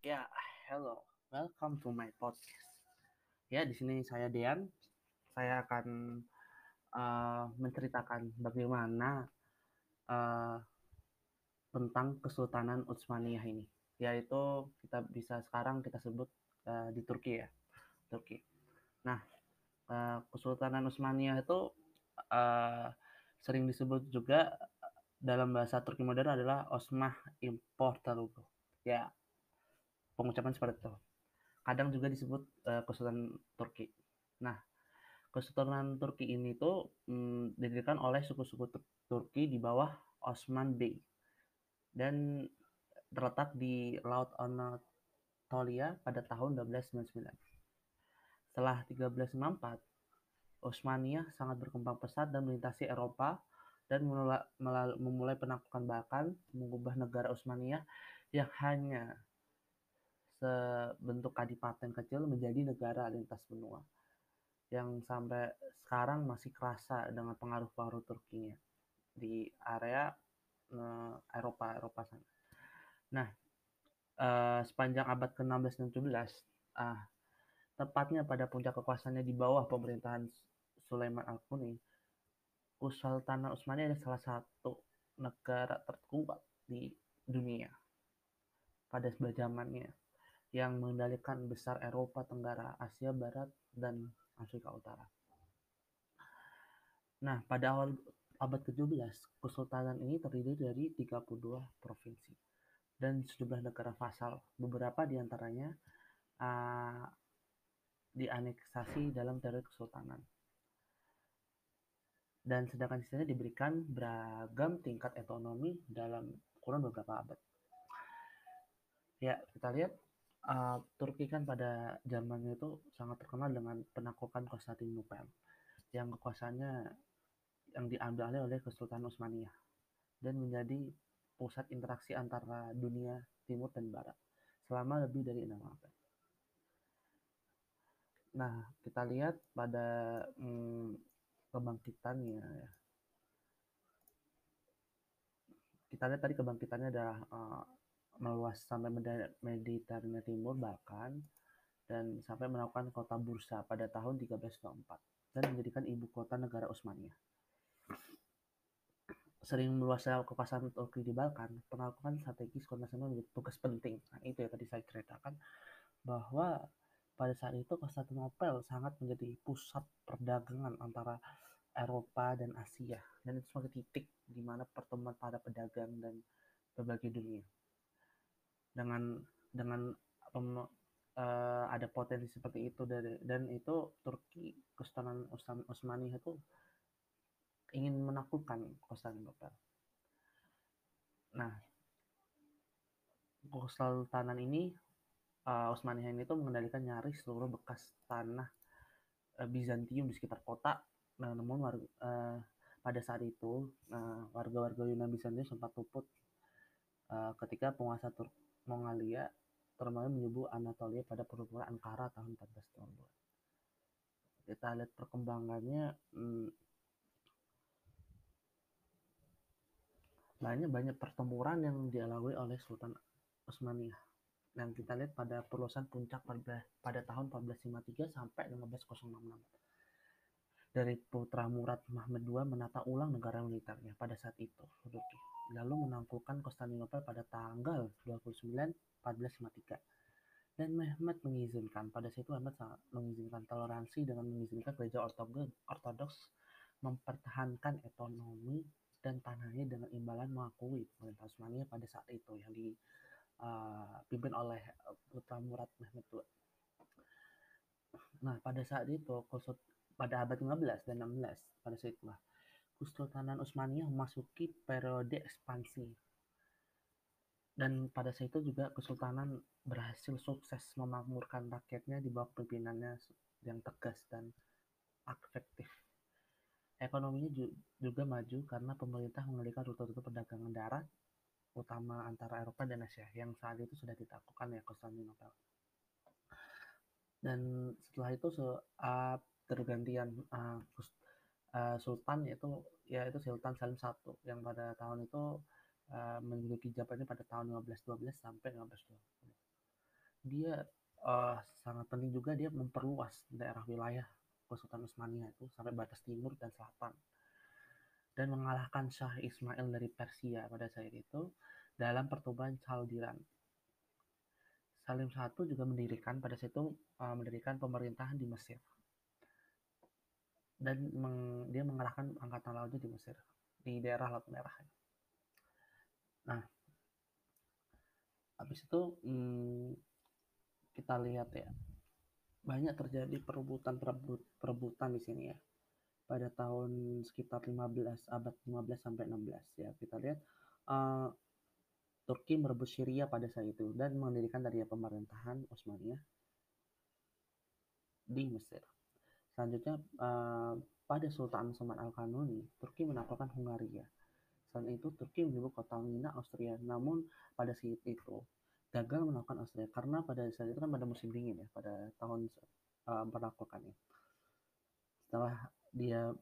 Ya, hello. Welcome to my podcast. Ya, di sini saya Dean. Saya akan uh, menceritakan bagaimana uh, tentang Kesultanan Utsmaniyah ini, yaitu kita bisa sekarang kita sebut uh, di Turki ya, Turki. Nah, uh, Kesultanan Utsmaniyah itu uh, sering disebut juga dalam bahasa Turki modern adalah Osmah Importalugu. Ya, pengucapan seperti itu. Kadang juga disebut uh, Kesultanan Turki. Nah, Kesultanan Turki ini tuh mm, didirikan oleh suku-suku Turki di bawah Osman Bey dan terletak di Laut Anatolia pada tahun 1299. Setelah 1394, Osmania sangat berkembang pesat dan melintasi Eropa dan memulai penaklukan bahkan mengubah negara Osmania yang hanya sebentuk kadipaten kecil menjadi negara lintas benua yang sampai sekarang masih kerasa dengan pengaruh-pengaruh Turkinya di area uh, Eropa Eropa sana. Nah, uh, sepanjang abad ke-16 dan 17, uh, tepatnya pada puncak kekuasaannya di bawah pemerintahan Sulaiman Al-Quni, Kesultanan Utsmania adalah salah satu negara terkuat di dunia pada zamannya yang mengendalikan besar Eropa Tenggara, Asia Barat, dan Afrika Utara. Nah, pada awal abad ke-17, Kesultanan ini terdiri dari 32 provinsi dan sejumlah negara vasal. Beberapa di antaranya uh, dianeksasi dalam teori kesultanan. Dan sedangkan sisanya diberikan beragam tingkat ekonomi dalam kurun beberapa abad. Ya, kita lihat uh, Turki kan pada zamannya itu sangat terkenal dengan penaklukan Konstantinopel yang kekuasaannya yang diambil alih oleh Kesultanan Utsmaniyah dan menjadi pusat interaksi antara dunia timur dan barat selama lebih dari enam abad. Nah, kita lihat pada hmm, kebangkitannya ya. Kita lihat tadi kebangkitannya adalah uh, meluas sampai Mediterania Timur bahkan dan sampai melakukan kota Bursa pada tahun 1324 dan menjadikan ibu kota negara Utsmaniyah. Sering meluasnya kekuasaan Turki di Balkan, penaklukan strategis kota nasional menjadi tugas penting. Nah, itu ya tadi saya ceritakan bahwa pada saat itu Konstantinopel sangat menjadi pusat perdagangan antara Eropa dan Asia dan itu sebagai titik di mana pertemuan para pedagang dan berbagai dunia dengan dengan um, uh, ada potensi seperti itu dari dan itu Turki Kesultanan Utsmani itu ingin menaklukkan Konstantinopel. Nah, Kesultanan ini uh, Utsmaniyah ini tuh mengendalikan nyaris seluruh bekas tanah uh, Bizantium di sekitar kota. Nah, namun warga, uh, pada saat itu uh, warga-warga Yunani Bizantium sempat luput uh, ketika penguasa Turki Mongolia termasuk menyebut Anatolia pada pertempuran Ankara tahun 1422. Kita lihat perkembangannya hmm, banyak banyak pertempuran yang dialami oleh Sultan Utsmaniyah. Dan kita lihat pada perluasan puncak pada, pada tahun 1453 sampai 1506 dari putra Murad Mahmud II menata ulang negara militernya pada saat itu, Turki lalu menaklukkan Konstantinopel pada tanggal 29 1453 dan Mehmet mengizinkan pada saat itu Mehmet mengizinkan toleransi dengan mengizinkan gereja ortodoks mempertahankan ekonomi dan tanahnya dengan imbalan mengakui pemerintah pada saat itu yang dipimpin uh, oleh putra Murad Mehmet II. Nah, pada saat itu pada abad 15 dan 16 pada saat itulah Kesultanan Utsmaniyah memasuki periode ekspansi. Dan pada saat itu juga Kesultanan berhasil sukses memakmurkan rakyatnya di bawah pimpinannya yang tegas dan efektif. Ekonominya juga maju karena pemerintah mengalihkan rute-rute perdagangan darat utama antara Eropa dan Asia yang saat itu sudah ditaklukkan ya Konstantinopel. Dan setelah itu uh, tergantian uh, uh, sultan yaitu yaitu Sultan Salim I yang pada tahun itu uh, menduduki jabatannya pada tahun 1512 sampai 1520. dia uh, sangat penting juga dia memperluas daerah wilayah Kesultanan Utsmaniyah itu sampai batas timur dan selatan dan mengalahkan Shah Ismail dari Persia pada saat itu dalam pertumpahan Chaldiran. Salim I juga mendirikan pada saat itu uh, mendirikan pemerintahan di Mesir dan meng, dia mengerahkan angkatan lautnya di Mesir di daerah Laut Merah. Nah, habis itu hmm, kita lihat ya banyak terjadi perebutan perebutan di sini ya pada tahun sekitar 15 abad 15 sampai 16 ya kita lihat uh, Turki merebut Syria pada saat itu dan mendirikan dari pemerintahan Utsmaniyah di Mesir. Selanjutnya uh, pada Sultan Saman Al-Kanuni, Turki menaklukkan Hungaria. Selain itu, Turki menyebut kota Wina Austria. Namun pada saat itu gagal menaklukkan Austria karena pada saat itu kan pada musim dingin ya, pada tahun uh, penaklukannya. Setelah dia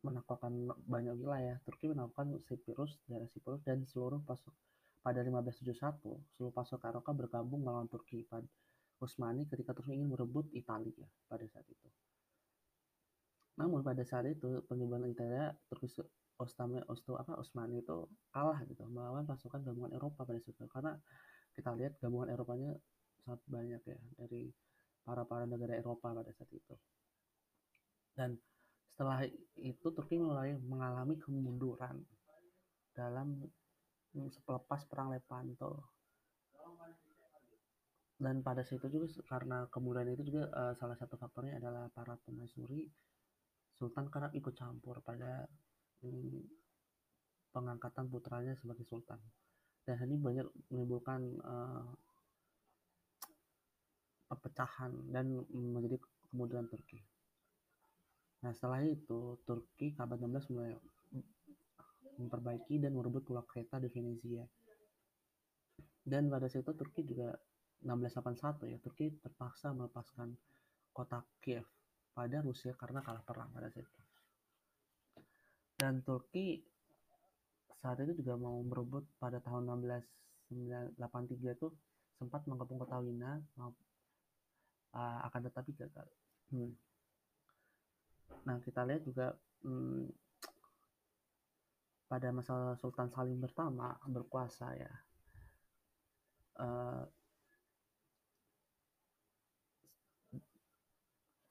menaklukkan banyak wilayah, Turki menaklukkan Siprus, daerah Siprus dan seluruh pasuk pada 1571 seluruh pasukan Eropa bergabung melawan Turki pada Utsmani ketika Turki ingin merebut Italia pada saat itu. Namun pada saat itu pengibaran Italia Turki Ostame Osto apa Osmani itu kalah gitu melawan pasukan gabungan Eropa pada saat itu. Karena kita lihat gabungan Eropanya sangat banyak ya dari para para negara Eropa pada saat itu. Dan setelah itu Turki mulai mengalami kemunduran dalam selepas perang Lepanto. Dan pada saat itu juga karena kemudian itu juga uh, salah satu faktornya adalah para pemaisuri Sultan kerap ikut campur pada hmm, pengangkatan putranya sebagai sultan. Dan ini banyak menimbulkan uh, perpecahan dan menjadi kemudian Turki. Nah setelah itu Turki abad 16 mulai memperbaiki dan merebut pulau Kreta di Venezia. Dan pada saat itu Turki juga 1681 ya Turki terpaksa melepaskan kota Kiev pada Rusia karena kalah perang pada saat itu. Dan Turki saat itu juga mau merebut pada tahun 1683 itu sempat mengepung kota Wina uh, akan tetapi gagal. Hmm. Nah kita lihat juga hmm, pada masa Sultan Salim pertama berkuasa ya uh,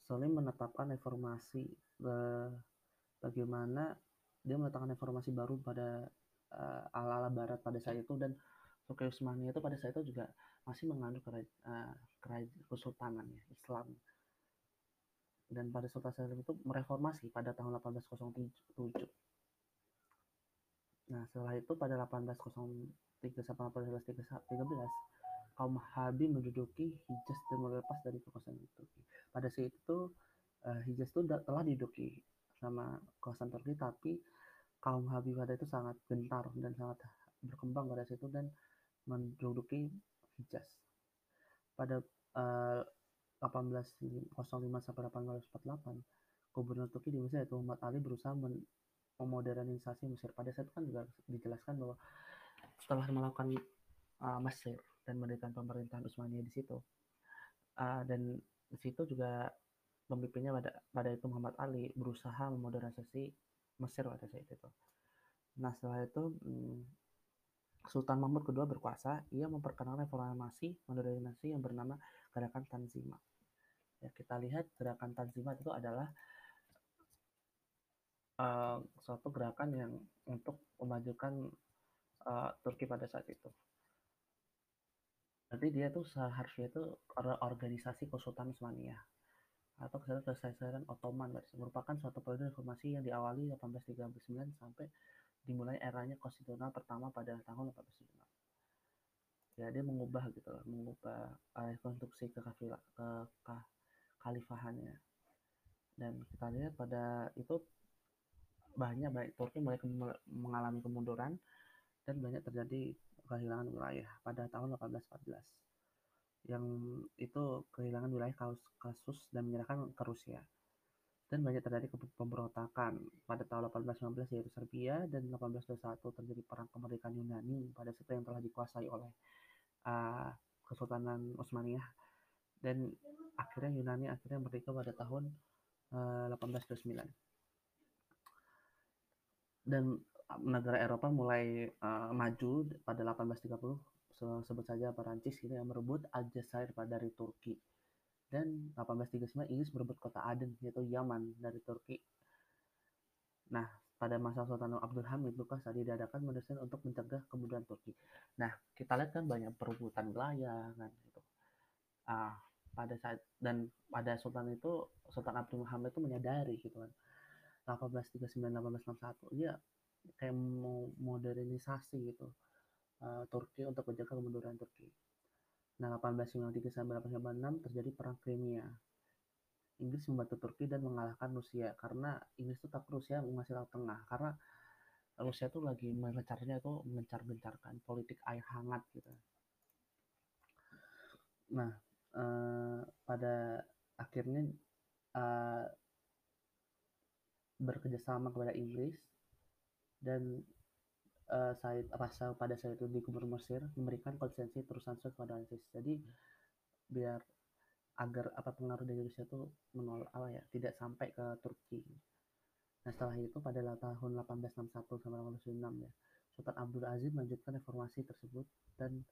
Salim menetapkan reformasi uh, bagaimana dia menetapkan reformasi baru pada uh, ala-ala barat pada saat itu dan Turki Utsmani itu pada saat itu juga masih mengandung kerajaan, uh, kesultanan ya, Islam. Dan pada Sultan Salim itu mereformasi pada tahun 1807 nah setelah itu pada 1803 sampai 1813 kaum Habib menduduki Hijaz dan melepas dari kekuasaan Turki. Pada saat itu uh, Hijaz itu telah diduduki sama kekuasaan Turki, tapi kaum Habib pada itu sangat gentar dan sangat berkembang pada saat itu dan menduduki Hijaz. Pada uh, 1805 sampai 1848, gubernur Turki di Mesir yaitu Muhammad Ali berusaha memodernisasi Mesir. Pada saat itu kan juga dijelaskan bahwa setelah melakukan uh, Mesir dan mendirikan pemerintahan Utsmaniyah di situ. Uh, dan di situ juga pemimpinnya pada pada itu Muhammad Ali berusaha memodernisasi Mesir pada saat itu. Nah setelah itu hmm, Sultan Mahmud kedua berkuasa, ia memperkenalkan reformasi modernisasi yang bernama Gerakan Tanzimat. Ya, kita lihat gerakan Tanzimat itu adalah uh, suatu gerakan yang untuk memajukan uh, Turki pada saat itu. Berarti dia tuh seharusnya itu organisasi Kesultanan Utsmaniyah atau Kesatuan Ottoman merupakan suatu periode reformasi yang diawali 1839 sampai dimulai eranya konstitusional pertama pada tahun 1876. Ya dia mengubah gitu loh, mengubah uh, konstruksi ke, ke, ke khalifahannya. Dan kita lihat pada itu banyak baik Turki mulai mengalami kemunduran dan banyak terjadi kehilangan wilayah pada tahun 1814 yang itu kehilangan wilayah kasus dan menyerahkan ke Rusia. Dan banyak terjadi pemberontakan pada tahun 1819 yaitu Serbia dan 1821 terjadi perang kemerdekaan Yunani pada situ yang telah dikuasai oleh uh, Kesultanan Utsmaniyah dan akhirnya Yunani akhirnya merdeka pada tahun uh, 1829 dan negara Eropa mulai uh, maju pada 1830 sebut saja Perancis ini yang merebut Aljazair dari Turki dan 1839 Inggris merebut kota Aden yaitu Yaman dari Turki. Nah, pada masa Sultan Abdul Hamid Lukas tadi diadakan mendesain untuk mencegah kemudahan Turki. Nah, kita lihat kan banyak perebutan wilayah kan gitu. Ah, pada saat dan pada Sultan itu Sultan Abdul Hamid itu menyadari gitu kan. 1839 1861 dia kayak mau modernisasi gitu uh, Turki untuk menjaga kemunduran Turki. Nah, 1893 sampai 1896 terjadi perang Crimea. Inggris membantu Turki dan mengalahkan Rusia karena Inggris itu takut Rusia menguasai Laut Tengah karena Rusia tuh lagi mengecarnya itu mencar-gencarkan politik air hangat gitu. Nah, uh, pada akhirnya uh, bekerjasama kepada Inggris dan uh, Said Rasa pada saat itu di Gubernur Mesir memberikan konsensi terusan kepada ISIS. Jadi biar agar apa pengaruh dari Rusia itu menolak apa ya tidak sampai ke Turki. Nah setelah itu pada tahun 1861 sampai 1896 ya Sultan Abdul Aziz melanjutkan reformasi tersebut dan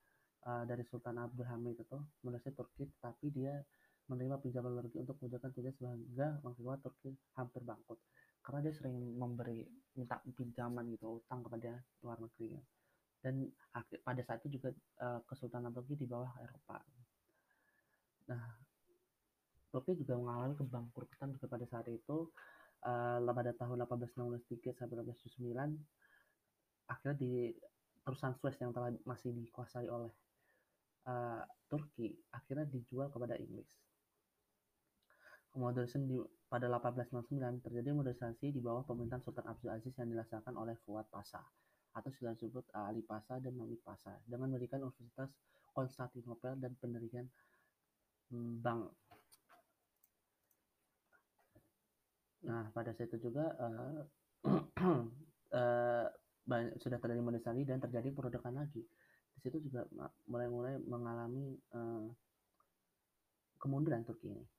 uh, dari Sultan Abdul Hamid itu menguasai Turki tetapi dia menerima pinjaman luar untuk menjalankan tugas sehingga mengakibatkan Turki hampir bangkrut karena dia sering memberi minta pinjaman gitu utang kepada luar negeri ya. dan pada saat itu juga uh, Kesultanan Turki di bawah Eropa. Nah Turki juga mengalami kebangkrutan juga pada saat itu. Uh, pada tahun 1863 sampai 1879 akhirnya di perusahaan Suez yang telah masih dikuasai oleh uh, Turki akhirnya dijual kepada Inggris Modernisasi di, pada 1899 terjadi modernisasi di bawah pemerintahan Sultan Abdul Aziz yang dilaksanakan oleh Fuad Pasha atau sudah disebut Ali Pasha dan Mamik Pasha dengan mendirikan Universitas Konstantinopel dan pendirian bank. Nah, pada saat itu juga uh, uh, sudah terjadi modernisasi dan terjadi peradakan lagi. Di situ juga mulai-mulai mengalami uh, kemunduran Turki ini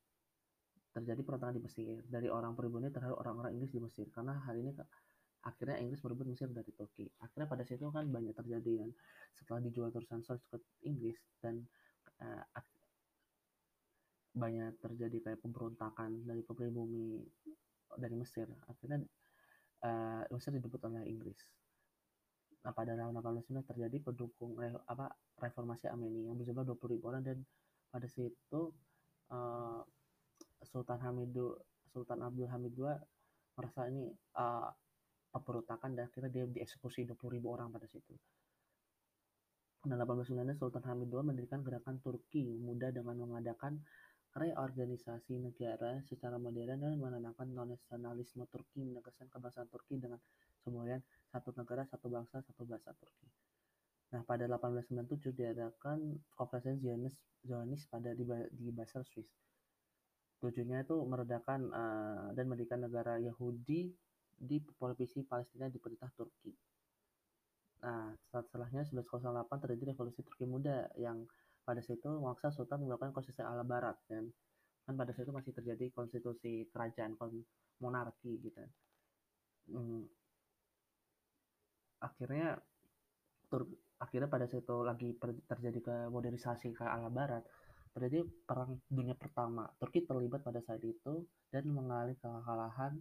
terjadi pertentangan di Mesir. Dari orang pribumi terhadap orang-orang Inggris di Mesir. Karena hal ini akhirnya Inggris merebut Mesir dari Turki. Akhirnya pada situ kan banyak terjadi kan setelah dijual terusan Source ke Inggris dan uh, banyak terjadi kayak pemberontakan dari pribumi dari Mesir. Akhirnya uh, Mesir direbut oleh Inggris. Nah pada tahun 1809 terjadi pendukung eh, apa reformasi Armenia yang berjumlah 20 ribu orang dan pada situ uh, Sultan Sultan Abdul Hamid II merasa ini uh, pemberontakan dan akhirnya dia dieksekusi 20 ribu orang pada situ. Pada 1890 Sultan Hamid II mendirikan gerakan Turki muda dengan mengadakan reorganisasi negara secara modern dan menanamkan nasionalisme Turki menegaskan kebangsaan Turki dengan semboyan satu negara, satu bangsa, satu bahasa Turki. Nah, pada 1897 diadakan konferensi Zionis, Zionis pada di, di Basel, Swiss Tujuannya itu meredakan uh, dan mendirikan negara Yahudi di provinsi Palestina di perintah Turki. Nah, setelahnya 1908 terjadi revolusi Turki muda yang pada situ memaksa Sultan melakukan konstitusi ala barat dan kan pada situ masih terjadi konstitusi kerajaan monarki gitu. Hmm. Akhirnya Tur akhirnya pada situ lagi terjadi ke modernisasi ke ala barat terjadi perang dunia pertama. Turki terlibat pada saat itu dan mengalami kekalahan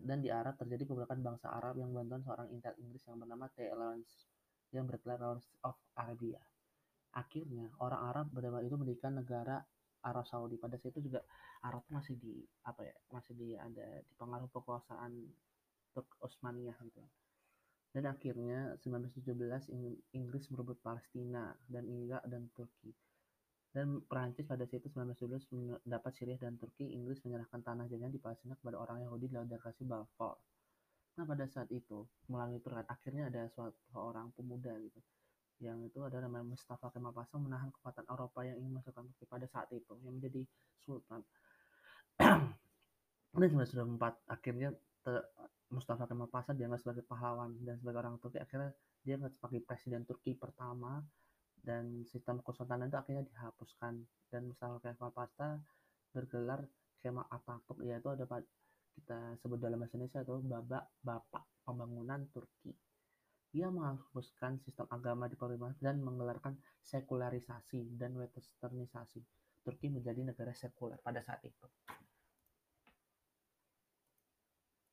dan di Arab terjadi pergerakan bangsa Arab yang bantuan seorang intel Inggris yang bernama T. Lawrence yang bergelar Lawrence of Arabia. Akhirnya orang Arab pada itu mendirikan negara Arab Saudi. Pada saat itu juga Arab masih di apa ya masih di ada di pengaruh kekuasaan Turk Utsmaniyah gitu. Dan akhirnya 1917 Inggris merebut Palestina dan Irak dan Turki dan Perancis pada situ 1912 mendapat Syria dan Turki, Inggris menyerahkan tanah jajahan di Palestina kepada orang Yahudi di laut deklarasi Balfour. Nah pada saat itu melalui perang akhirnya ada suatu orang pemuda gitu yang itu ada namanya Mustafa Kemal Pasha menahan kekuatan Eropa yang ingin masuk Turki pada saat itu yang menjadi sultan. dan 1904 akhirnya Mustafa Kemal Pasha dianggap sebagai pahlawan dan sebagai orang Turki akhirnya dia sebagai presiden Turki pertama dan sistem kesultanan itu akhirnya dihapuskan dan Mustafa Kemal Pasha bergelar skema Atatürk yaitu ada kita sebut dalam bahasa Indonesia itu babak bapak pembangunan Turki. Ia menghapuskan sistem agama di pemerintahan dan menggelarkan sekularisasi dan westernisasi. Turki menjadi negara sekuler pada saat itu.